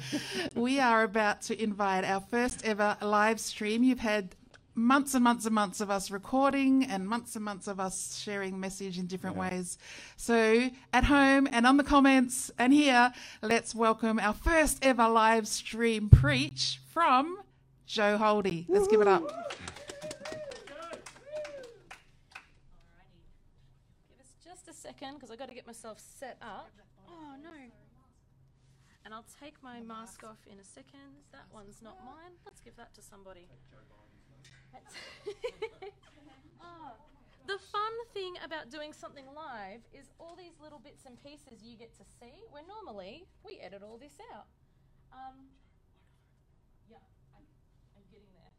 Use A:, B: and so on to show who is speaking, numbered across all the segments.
A: we are about to invite our first ever live stream. You've had months and months and months of us recording and months and months of us sharing message in different yeah. ways. So at home and on the comments and here, let's welcome our first ever live stream preach from Joe Holdy. Let's Woo-hoo. give it up.
B: Give us just a second because I've got to get myself set up. Oh no. And I'll take my mask off in a second. That one's not mine. Let's give that to somebody. oh. The fun thing about doing something live is all these little bits and pieces you get to see, where normally we edit all this out. Um, yeah, I, I'm getting there.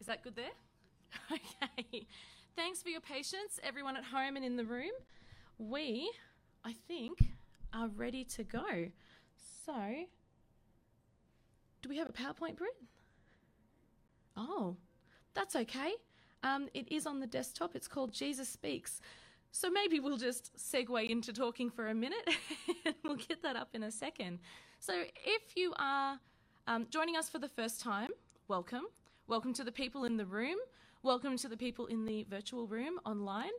B: Is that good there? okay. Thanks for your patience, everyone at home and in the room. We, I think, are ready to go. So, do we have a PowerPoint, Britt? Oh, that's okay. Um, it is on the desktop. It's called Jesus Speaks. So maybe we'll just segue into talking for a minute and we'll get that up in a second. So if you are um, joining us for the first time, welcome. Welcome to the people in the room. Welcome to the people in the virtual room online.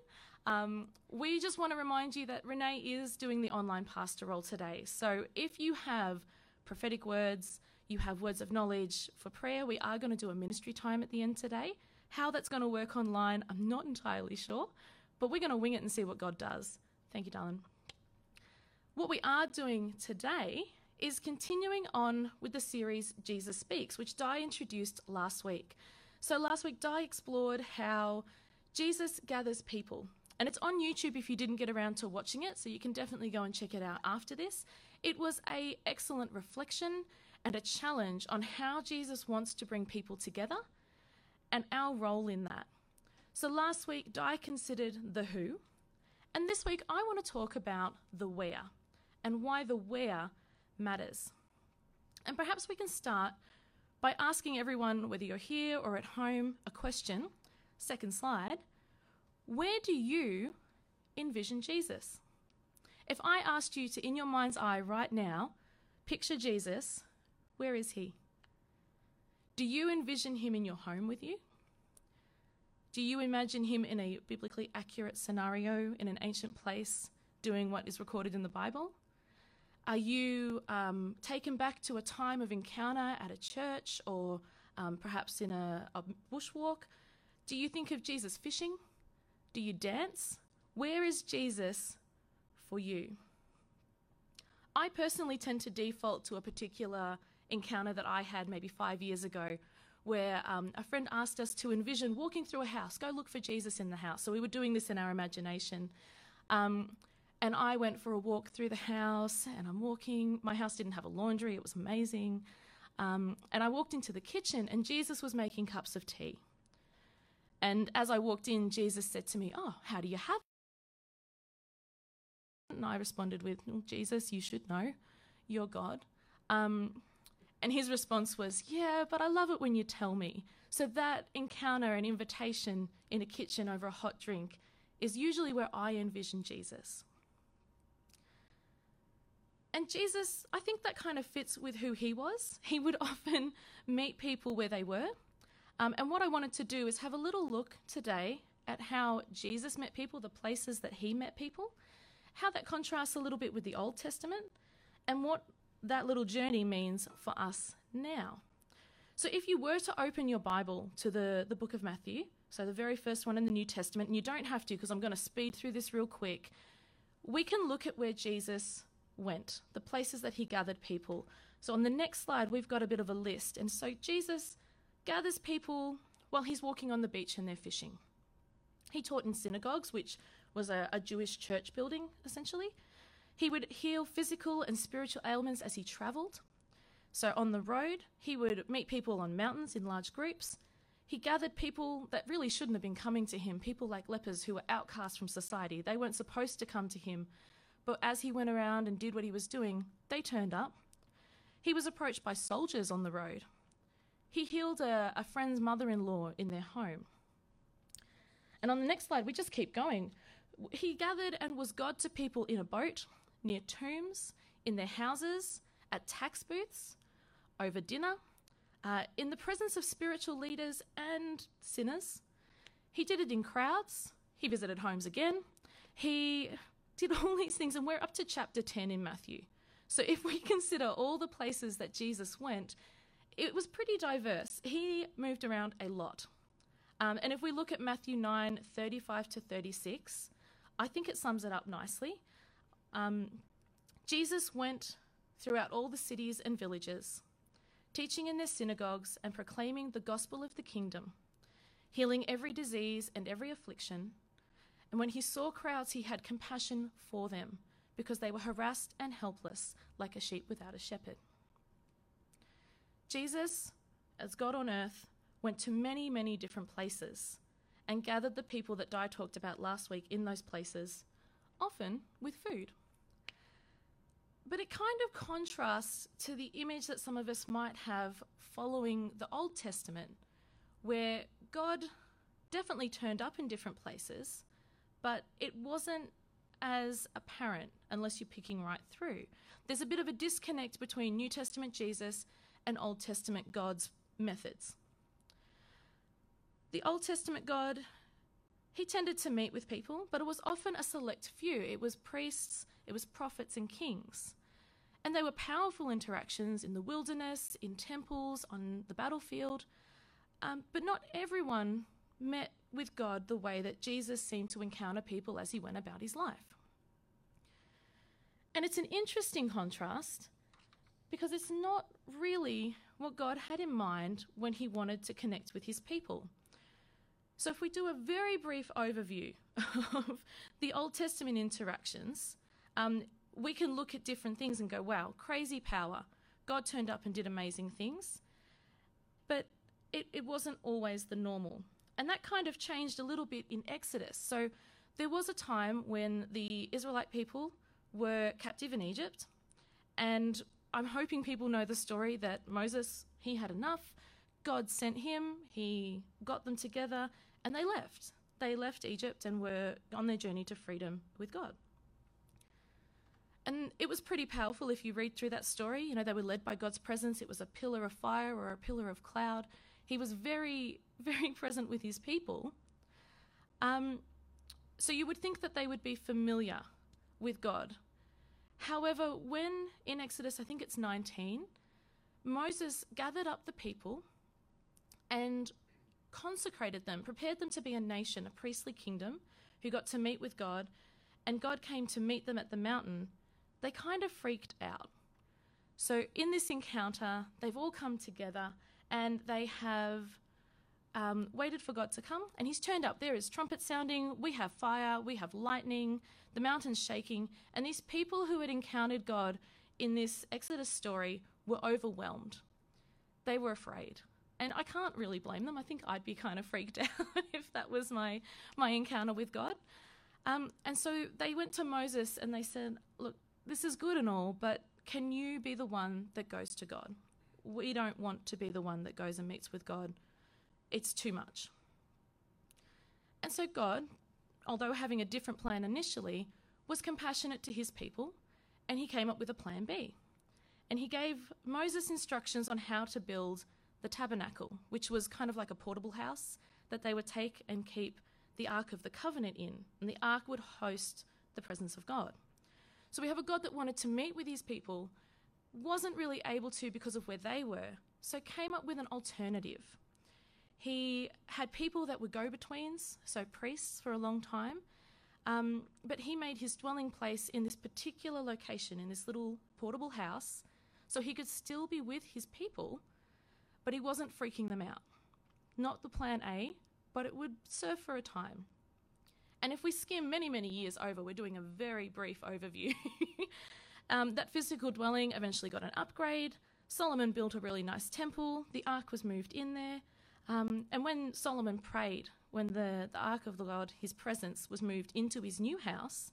B: Um, we just want to remind you that Renee is doing the online pastoral today. So if you have prophetic words, you have words of knowledge for prayer. We are going to do a ministry time at the end today. How that's going to work online, I'm not entirely sure, but we're going to wing it and see what God does. Thank you, darling. What we are doing today is continuing on with the series Jesus Speaks, which Di introduced last week. So, last week, Di explored how Jesus gathers people. And it's on YouTube if you didn't get around to watching it, so you can definitely go and check it out after this. It was a excellent reflection and a challenge on how Jesus wants to bring people together and our role in that. So last week, Di considered the who, and this week, I want to talk about the where and why the where matters. And perhaps we can start by asking everyone, whether you're here or at home, a question. Second slide. Where do you envision Jesus? If I asked you to, in your mind's eye right now, picture Jesus, where is he? Do you envision him in your home with you? Do you imagine him in a biblically accurate scenario in an ancient place doing what is recorded in the Bible? Are you um, taken back to a time of encounter at a church or um, perhaps in a, a bushwalk? Do you think of Jesus fishing? Do you dance? Where is Jesus for you? I personally tend to default to a particular encounter that I had maybe five years ago where um, a friend asked us to envision walking through a house, go look for Jesus in the house. So we were doing this in our imagination. Um, and I went for a walk through the house, and I'm walking. My house didn't have a laundry, it was amazing. Um, and I walked into the kitchen, and Jesus was making cups of tea. And as I walked in, Jesus said to me, Oh, how do you have it? And I responded with, Jesus, you should know. You're God. Um, and his response was, Yeah, but I love it when you tell me. So that encounter and invitation in a kitchen over a hot drink is usually where I envision Jesus. And Jesus, I think that kind of fits with who he was. He would often meet people where they were. Um, and what I wanted to do is have a little look today at how Jesus met people, the places that he met people, how that contrasts a little bit with the Old Testament, and what that little journey means for us now. So, if you were to open your Bible to the, the book of Matthew, so the very first one in the New Testament, and you don't have to because I'm going to speed through this real quick, we can look at where Jesus went, the places that he gathered people. So, on the next slide, we've got a bit of a list. And so, Jesus gathers people while he's walking on the beach and they're fishing. He taught in synagogues, which was a, a Jewish church building, essentially. He would heal physical and spiritual ailments as he travelled. So on the road, he would meet people on mountains in large groups. He gathered people that really shouldn't have been coming to him, people like lepers who were outcast from society. They weren't supposed to come to him. But as he went around and did what he was doing, they turned up. He was approached by soldiers on the road. He healed a, a friend's mother in law in their home. And on the next slide, we just keep going. He gathered and was God to people in a boat near tombs, in their houses, at tax booths, over dinner, uh, in the presence of spiritual leaders and sinners. He did it in crowds. He visited homes again. He did all these things, and we're up to chapter 10 in Matthew. So if we consider all the places that Jesus went, it was pretty diverse. He moved around a lot. Um, and if we look at Matthew 9 35 to 36, I think it sums it up nicely. Um, Jesus went throughout all the cities and villages, teaching in their synagogues and proclaiming the gospel of the kingdom, healing every disease and every affliction. And when he saw crowds, he had compassion for them because they were harassed and helpless like a sheep without a shepherd. Jesus, as God on earth, went to many, many different places and gathered the people that Di talked about last week in those places, often with food. But it kind of contrasts to the image that some of us might have following the Old Testament, where God definitely turned up in different places, but it wasn't as apparent unless you're picking right through. There's a bit of a disconnect between New Testament Jesus and Old Testament God's methods. The Old Testament God, he tended to meet with people, but it was often a select few. It was priests, it was prophets, and kings. And they were powerful interactions in the wilderness, in temples, on the battlefield. Um, but not everyone met with God the way that Jesus seemed to encounter people as he went about his life. And it's an interesting contrast because it's not really what God had in mind when he wanted to connect with his people. So, if we do a very brief overview of the Old Testament interactions, um, we can look at different things and go, wow, crazy power. God turned up and did amazing things. But it, it wasn't always the normal. And that kind of changed a little bit in Exodus. So there was a time when the Israelite people were captive in Egypt. And I'm hoping people know the story that Moses, he had enough. God sent him, he got them together, and they left. They left Egypt and were on their journey to freedom with God. And it was pretty powerful if you read through that story. You know, they were led by God's presence. It was a pillar of fire or a pillar of cloud. He was very, very present with his people. Um, so you would think that they would be familiar with God. However, when in Exodus, I think it's 19, Moses gathered up the people and consecrated them, prepared them to be a nation, a priestly kingdom, who got to meet with God, and God came to meet them at the mountain they kind of freaked out. So, in this encounter, they've all come together and they have um, waited for God to come, and He's turned up. There is trumpet sounding, we have fire, we have lightning, the mountain's shaking, and these people who had encountered God in this Exodus story were overwhelmed. They were afraid. And I can't really blame them. I think I'd be kind of freaked out if that was my, my encounter with God. Um, and so they went to Moses and they said, Look, this is good and all, but can you be the one that goes to God? We don't want to be the one that goes and meets with God. It's too much. And so God, although having a different plan initially, was compassionate to his people and he came up with a plan B. And he gave Moses instructions on how to build the tabernacle, which was kind of like a portable house that they would take and keep the Ark of the Covenant in. And the Ark would host the presence of God. So we have a God that wanted to meet with his people, wasn't really able to because of where they were, so came up with an alternative. He had people that were go betweens, so priests for a long time, um, but he made his dwelling place in this particular location, in this little portable house, so he could still be with his people, but he wasn't freaking them out. Not the plan A, but it would serve for a time. And if we skim many, many years over, we're doing a very brief overview. um, that physical dwelling eventually got an upgrade. Solomon built a really nice temple. The ark was moved in there. Um, and when Solomon prayed, when the, the ark of the Lord, his presence, was moved into his new house,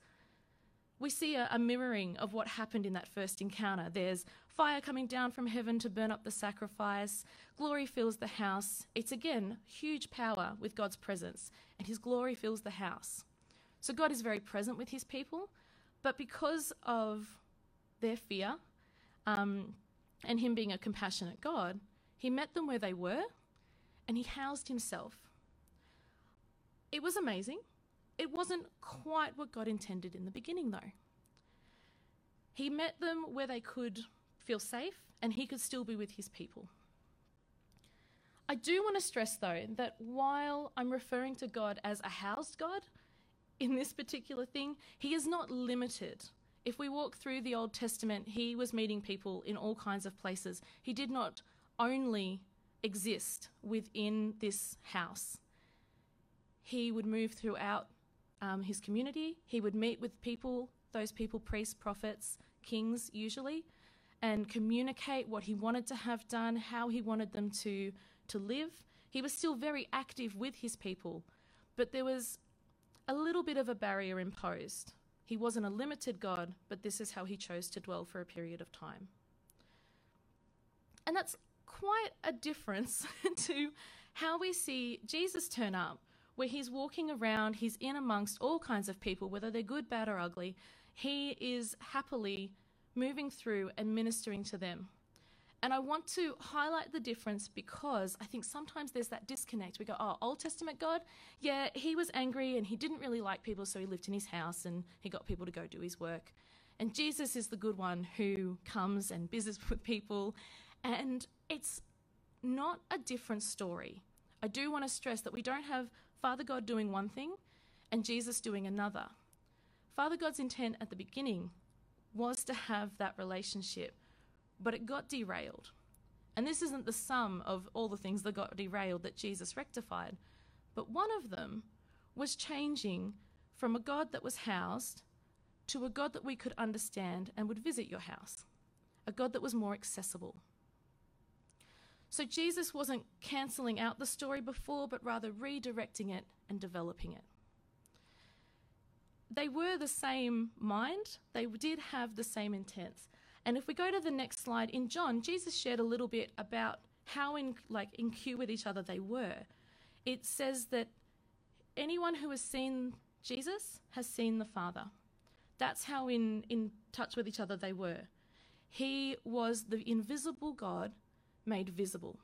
B: we see a, a, mirroring of what happened in that first encounter. There's fire coming down from heaven to burn up the sacrifice, glory fills the house. It's again huge power with God's presence, and his glory fills the house. So God is very present with his people, But because of their fear um, and him being a compassionate God, he met them where they were and he housed himself. It was amazing. It wasn't quite what God intended in the beginning, though. He met them where they could feel safe and he could still be with his people. I do want to stress, though, that while I'm referring to God as a housed God in this particular thing, he is not limited. If we walk through the Old Testament, he was meeting people in all kinds of places. He did not only exist within this house, he would move throughout um, his community. He would meet with people, those people, priests, prophets, kings, usually, and communicate what he wanted to have done, how he wanted them to to live. He was still very active with his people, but there was a little bit of a barrier imposed. He wasn't a limited God, but this is how he chose to dwell for a period of time. And that's quite a difference to how we see Jesus turn up, where he's walking around, he's in amongst all kinds of people, whether they're good, bad, or ugly. He is happily moving through and ministering to them. And I want to highlight the difference because I think sometimes there's that disconnect. We go, oh, Old Testament God, yeah, he was angry and he didn't really like people, so he lived in his house and he got people to go do his work. And Jesus is the good one who comes and business with people. And it's not a different story. I do want to stress that we don't have Father God doing one thing and Jesus doing another. Father God's intent at the beginning was to have that relationship but it got derailed. And this isn't the sum of all the things that got derailed that Jesus rectified, but one of them was changing from a God that was housed to a God that we could understand and would visit your house, a God that was more accessible. So Jesus wasn't cancelling out the story before, but rather redirecting it and developing it. They were the same mind, they did have the same intents, and if we go to the next slide, in John, Jesus shared a little bit about how in like in queue with each other they were. It says that anyone who has seen Jesus has seen the Father. That's how in, in touch with each other they were. He was the invisible God made visible.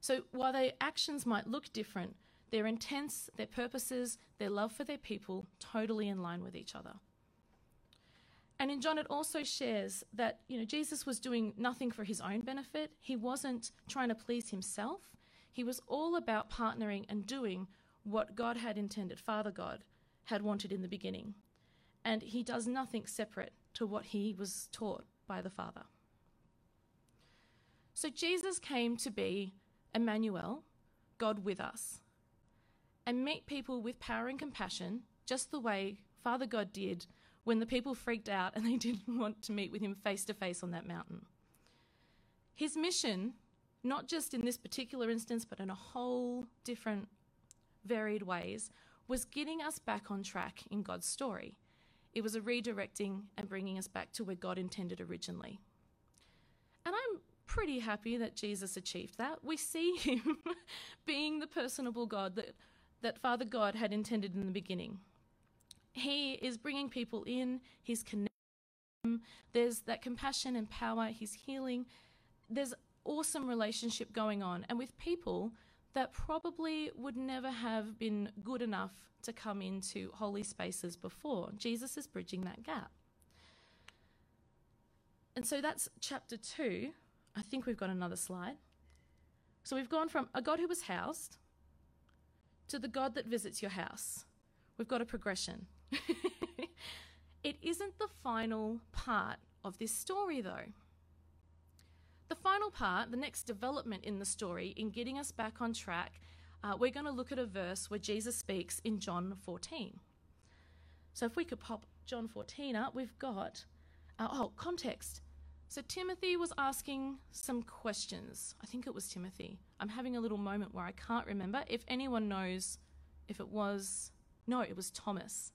B: So while their actions might look different, their intents, their purposes, their love for their people, totally in line with each other. And in John, it also shares that you know Jesus was doing nothing for his own benefit. He wasn't trying to please himself. He was all about partnering and doing what God had intended, Father God had wanted in the beginning. And he does nothing separate to what he was taught by the Father. So Jesus came to be Emmanuel, God with us, and meet people with power and compassion, just the way Father God did when the people freaked out and they didn't want to meet with him face to face on that mountain. His mission, not just in this particular instance, but in a whole different, varied ways, was getting us back on track in God's story. It was a redirecting and bringing us back to where God intended originally. Pretty happy that Jesus achieved that. We see him being the personable God that, that Father God had intended in the beginning. He is bringing people in, he's connecting them. There's that compassion and power, he's healing. There's awesome relationship going on, and with people that probably would never have been good enough to come into holy spaces before. Jesus is bridging that gap. And so that's chapter two. I think we've got another slide. So we've gone from a God who was housed to the God that visits your house. We've got a progression. it isn't the final part of this story, though. The final part, the next development in the story, in getting us back on track, uh, we're going to look at a verse where Jesus speaks in John 14. So if we could pop John 14 up, we've got, uh, oh, context. So Timothy was asking some questions. I think it was Timothy. I'm having a little moment where I can't remember. If anyone knows if it was, no, it was Thomas.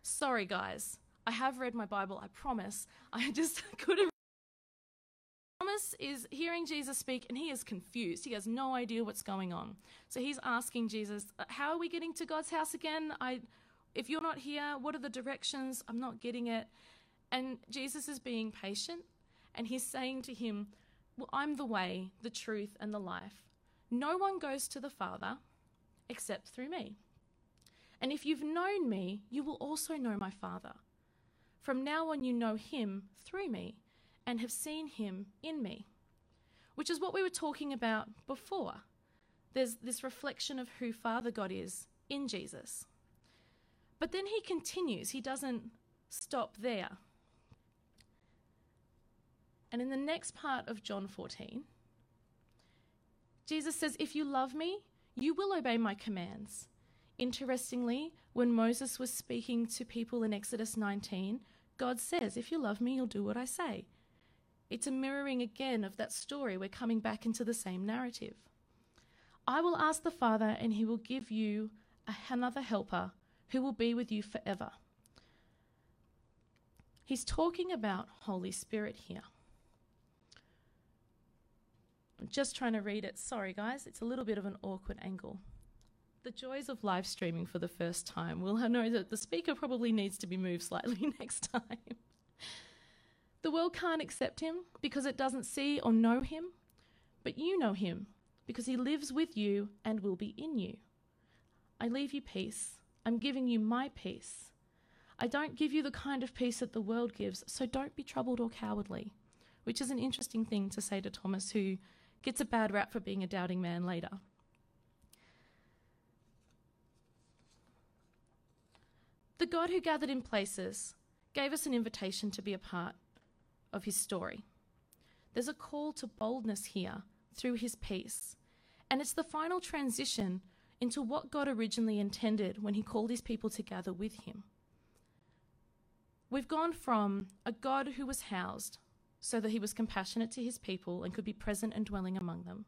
B: Sorry, guys. I have read my Bible, I promise. I just couldn't. Thomas is hearing Jesus speak and he is confused. He has no idea what's going on. So he's asking Jesus, uh, How are we getting to God's house again? I, if you're not here, what are the directions? I'm not getting it. And Jesus is being patient and he's saying to him, Well, I'm the way, the truth, and the life. No one goes to the Father except through me. And if you've known me, you will also know my Father. From now on, you know him through me and have seen him in me, which is what we were talking about before. There's this reflection of who Father God is in Jesus. But then he continues, he doesn't stop there. And in the next part of John 14, Jesus says, If you love me, you will obey my commands. Interestingly, when Moses was speaking to people in Exodus 19, God says, If you love me, you'll do what I say. It's a mirroring again of that story. We're coming back into the same narrative. I will ask the Father, and he will give you another helper who will be with you forever. He's talking about Holy Spirit here. I'm just trying to read it. Sorry, guys, it's a little bit of an awkward angle. The joys of live streaming for the first time. We'll know that the speaker probably needs to be moved slightly next time. The world can't accept him because it doesn't see or know him, but you know him because he lives with you and will be in you. I leave you peace. I'm giving you my peace. I don't give you the kind of peace that the world gives, so don't be troubled or cowardly, which is an interesting thing to say to Thomas, who gets a bad rap for being a doubting man later. The God who gathered in places gave us an invitation to be a part of his story. There's a call to boldness here through his peace, and it's the final transition into what God originally intended when he called his people to gather with him. We've gone from a God who was housed so that he was compassionate to his people and could be present and dwelling among them,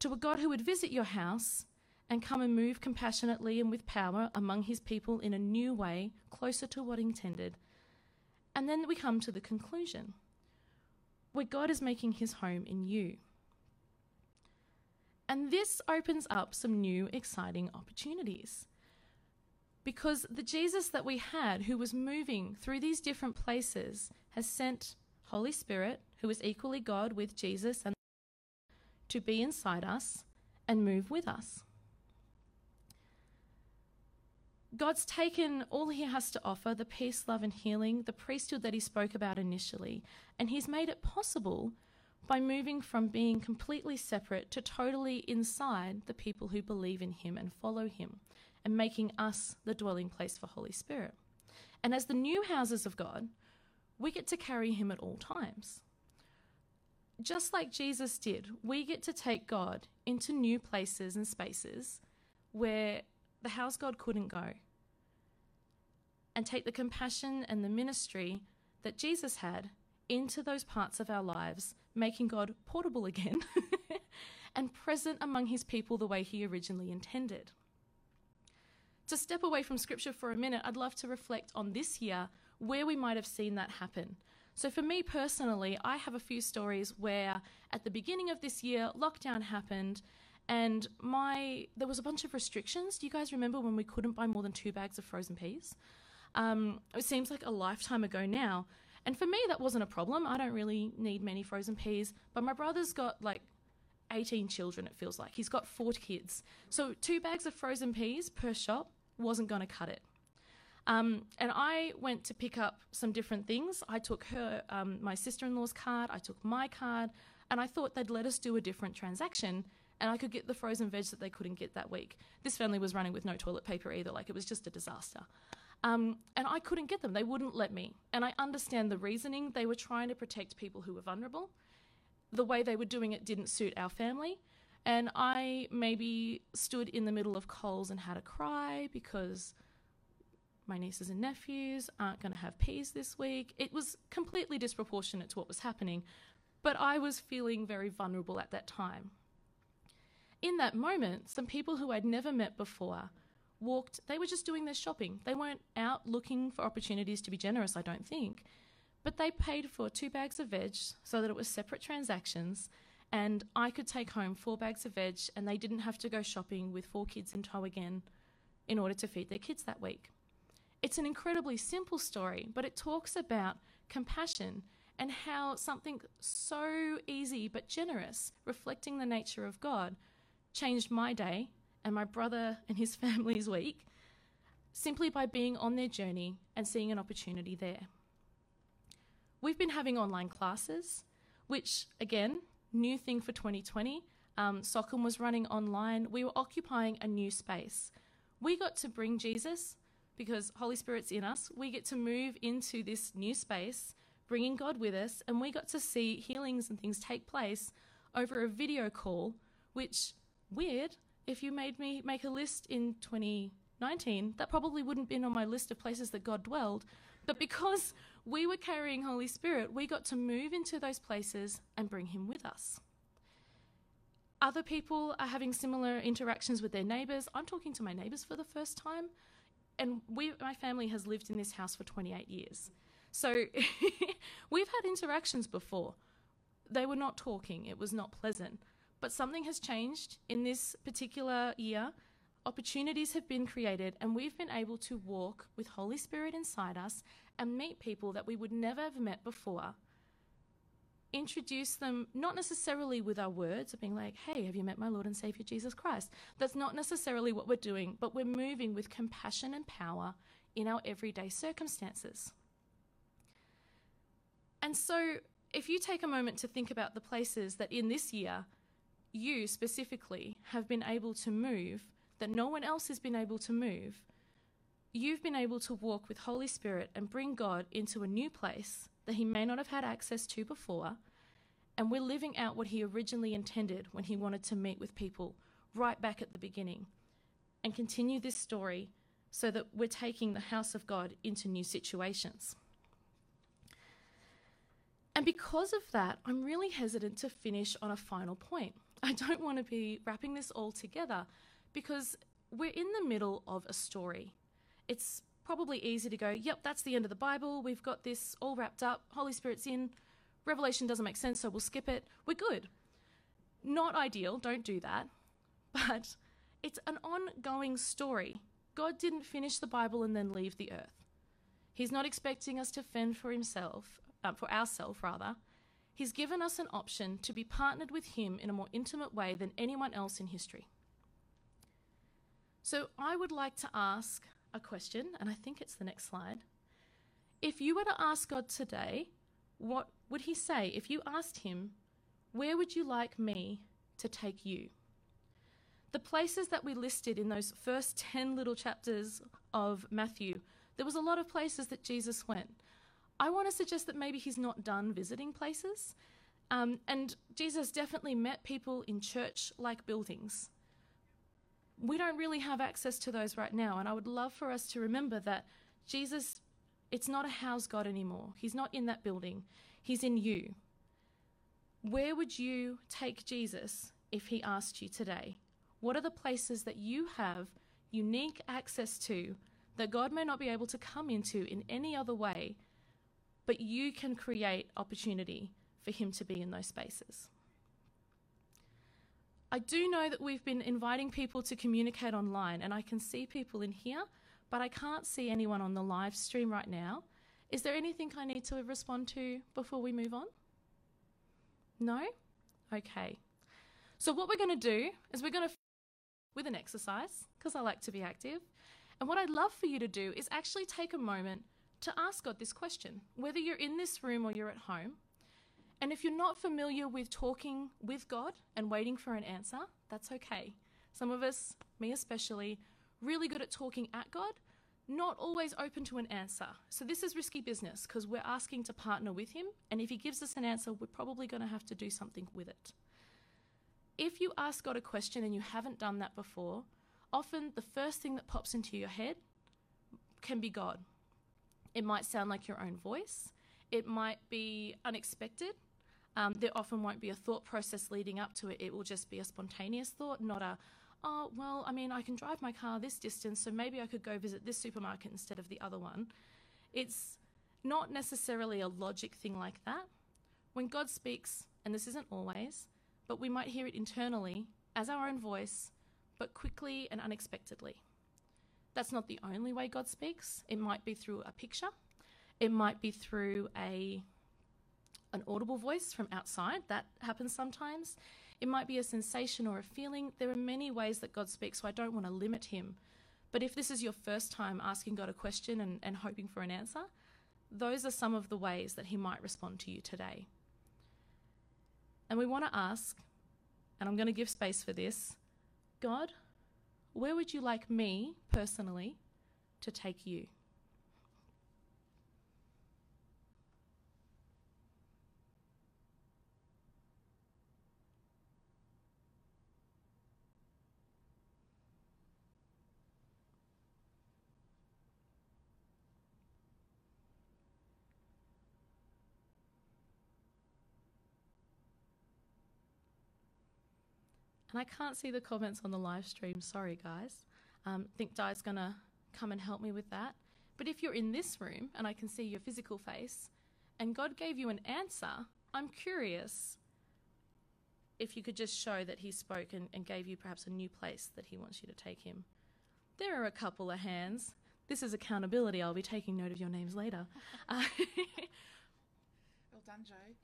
B: to a God who would visit your house and come and move compassionately and with power among his people in a new way, closer to what intended. And then we come to the conclusion where God is making his home in you. And this opens up some new exciting opportunities. Because the Jesus that we had, who was moving through these different places, has sent Holy Spirit, who is equally God with Jesus, and to be inside us and move with us. God's taken all he has to offer the peace, love, and healing, the priesthood that he spoke about initially, and he's made it possible by moving from being completely separate to totally inside the people who believe in him and follow him, and making us the dwelling place for Holy Spirit. And as the new houses of God, we get to carry him at all times. Just like Jesus did, we get to take God into new places and spaces where the house God couldn't go and take the compassion and the ministry that Jesus had into those parts of our lives, making God portable again and present among his people the way he originally intended. To step away from scripture for a minute, I'd love to reflect on this year where we might have seen that happen. So, for me personally, I have a few stories where at the beginning of this year, lockdown happened and my there was a bunch of restrictions. Do you guys remember when we couldn't buy more than two bags of frozen peas? Um, it seems like a lifetime ago now. And for me, that wasn't a problem. I don't really need many frozen peas. But my brother's got like 18 children, it feels like. He's got four kids. So two bags of frozen peas per shop wasn't going to cut it. Um, and I went to pick up some different things. I took her, um, my sister in law's card, I took my card, and I thought they'd let us do a different transaction and I could get the frozen veg that they couldn't get that week. This family was running with no toilet paper either, like it was just a disaster. Um, and I couldn't get them. They wouldn't let me. And I understand the reasoning. They were trying to protect people who were vulnerable. The way they were doing it didn't suit our family. And I maybe stood in the middle of Coles and had a cry because my nieces and nephews aren't going to have peas this week. It was completely disproportionate to what was happening, but I was feeling very vulnerable at that time. In that moment, some people who I'd never met before walked, they were just doing their shopping. They weren't out looking for opportunities to be generous, I don't think. But they paid for two bags of veg so that it was separate transactions and I could take home four bags of veg and they didn't have to go shopping with four kids in tow again in order to feed their kids that week. It's an incredibly simple story, but it talks about compassion and how something so easy but generous, reflecting the nature of God, changed my day and my brother and his family's week simply by being on their journey and seeing an opportunity there. We've been having online classes, which, again, new thing for 2020. Um, Sockham was running online. We were occupying a new space. We got to bring Jesus because Holy Spirit's in us. We get to move into this new space, bringing God with us, and we got to see healings and things take place over a video call, which, weird, if you made me make a list in 2019, that probably wouldn't have been on my list of places that God dwelled. But because we were carrying Holy Spirit, we got to move into those places and bring Him with us. Other people are having similar interactions with their neighbours. I'm talking to my neighbours for the first time, and we, my family has lived in this house for 28 years. So we've had interactions before. They were not talking, it was not pleasant. But something has changed in this particular year. Opportunities have been created, and we've been able to walk with Holy Spirit inside us and meet people that we would never have met before. Introduce them not necessarily with our words of being like, hey, have you met my Lord and Savior Jesus Christ? That's not necessarily what we're doing, but we're moving with compassion and power in our everyday circumstances. And so, if you take a moment to think about the places that in this year you specifically have been able to move that no one else has been able to move, you've been able to walk with Holy Spirit and bring God into a new place that He may not have had access to before. And we're living out what He originally intended when He wanted to meet with people right back at the beginning and continue this story so that we're taking the house of God into new situations. And because of that, I'm really hesitant to finish on a final point. I don't want to be wrapping this all together because we're in the middle of a story. It's probably easy to go, yep, that's the end of the Bible. We've got this all wrapped up. Holy Spirit's in. Revelation doesn't make sense, so we'll skip it. We're good. Not ideal, don't do that. But it's an ongoing story. God didn't finish the Bible and then leave the earth. He's not expecting us to fend for himself, uh, for ourselves rather. He's given us an option to be partnered with Him in a more intimate way than anyone else in history. So I would like to ask a question, and I think it's the next slide. If you were to ask God today, what would He say? If you asked Him, where would you like me to take you? The places that we listed in those first 10 little chapters of Matthew, there was a lot of places that Jesus went. I want to suggest that maybe he's not done visiting places. Um, and Jesus definitely met people in church like buildings. We don't really have access to those right now. And I would love for us to remember that Jesus, it's not a house God anymore. He's not in that building, He's in you. Where would you take Jesus if He asked you today? What are the places that you have unique access to that God may not be able to come into in any other way but you can create opportunity for him to be in those spaces. I do know that we've been inviting people to communicate online, and I can see people in here, but I can't see anyone on the live stream right now. Is there anything I need to respond to before we move on? No? Okay. So, what we're going to do is we're going to with an exercise, because I like to be active. And what I'd love for you to do is actually take a moment to ask God this question, whether you're in this room or you're at home. And if you're not familiar with talking with God and waiting for an answer, that's okay. Some of us, me especially, really good at talking at God, not always open to an answer. So this is risky business because we're asking to partner with Him, and if He gives us an answer, we're probably going to have to do something with it. If you ask God a question and you haven't done that before, often the first thing that pops into your head can be God. It might sound like your own voice. It might be unexpected. Um, there often won't be a thought process leading up to it. It will just be a spontaneous thought, not a, oh, well, I mean, I can drive my car this distance, so maybe I could go visit this supermarket instead of the other one. It's not necessarily a logic thing like that. When God speaks, and this isn't always, but we might hear it internally as our own voice, but quickly and unexpectedly. That's not the only way God speaks. It might be through a picture. It might be through a an audible voice from outside. That happens sometimes. It might be a sensation or a feeling. There are many ways that God speaks, so I don't want to limit him. But if this is your first time asking God a question and, and hoping for an answer, those are some of the ways that he might respond to you today. And we want to ask, and I'm going to give space for this God, where would you like me personally to take you? And I can't see the comments on the live stream. Sorry, guys. Um, think Di's going to come and help me with that. But if you're in this room and I can see your physical face and God gave you an answer, I'm curious if you could just show that He spoke and, and gave you perhaps a new place that He wants you to take Him. There are a couple of hands. This is accountability. I'll be taking note of your names later. Uh,
A: Well done, Joe.